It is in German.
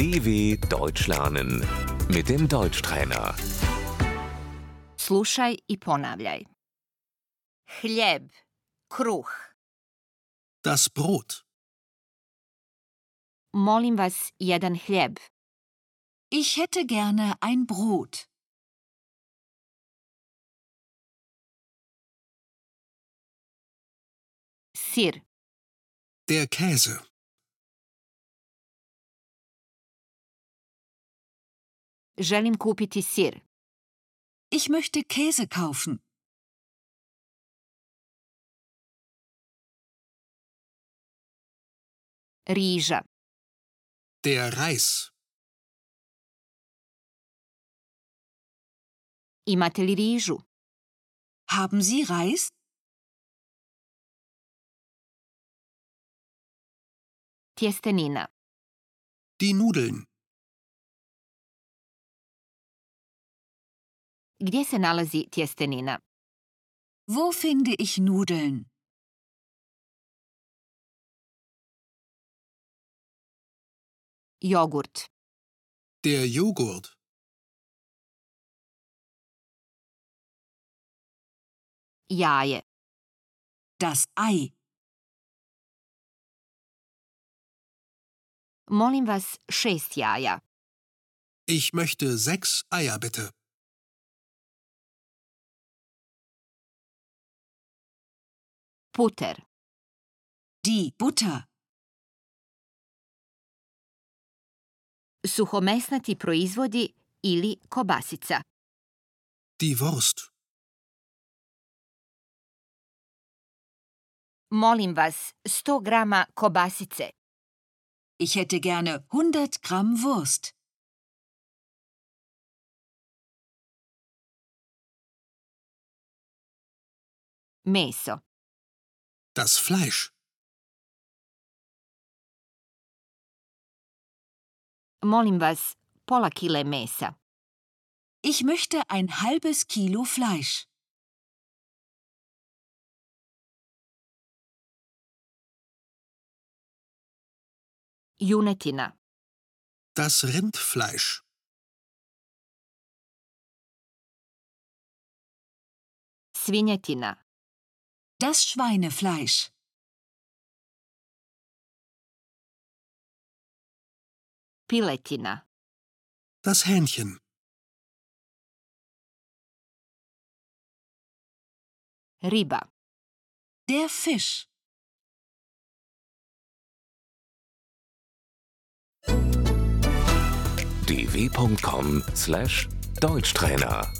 DW Deutsch lernen mit dem Deutschtrainer. Slušaj i ponavljaj. Hljeb, kruh. Das Brot. Molim vas jedan hljeb. Ich hätte gerne ein Brot. Sir, Der Käse. Želim kupiti sir. Ich möchte Käse kaufen. Riža, Der Reis. imate li rižu? Haben Sie Reis? Tjestenina, Die Nudeln. Gdje se nalazi tjestenina? Wo finde ich Nudeln? Jogurt, Der Joghurt. jaje, Das Ei. molim vas šest jaja, Ich möchte sechs Eier bitte. Puter, Die Butter. suhomesnati proizvodi ili kobasica. Die Wurst. Molim vas 100 grama kobasice, Ich hätte gerne 100 Gramm Wurst. meso, Das Fleisch. molim vas pola kile mesa, Ich möchte ein halbes Kilo Fleisch. junetina, Das Rindfleisch. svinjetina, Das Schweinefleisch. piletina, Das Hähnchen. riba, Der Fisch. dw.com/deutschtrainer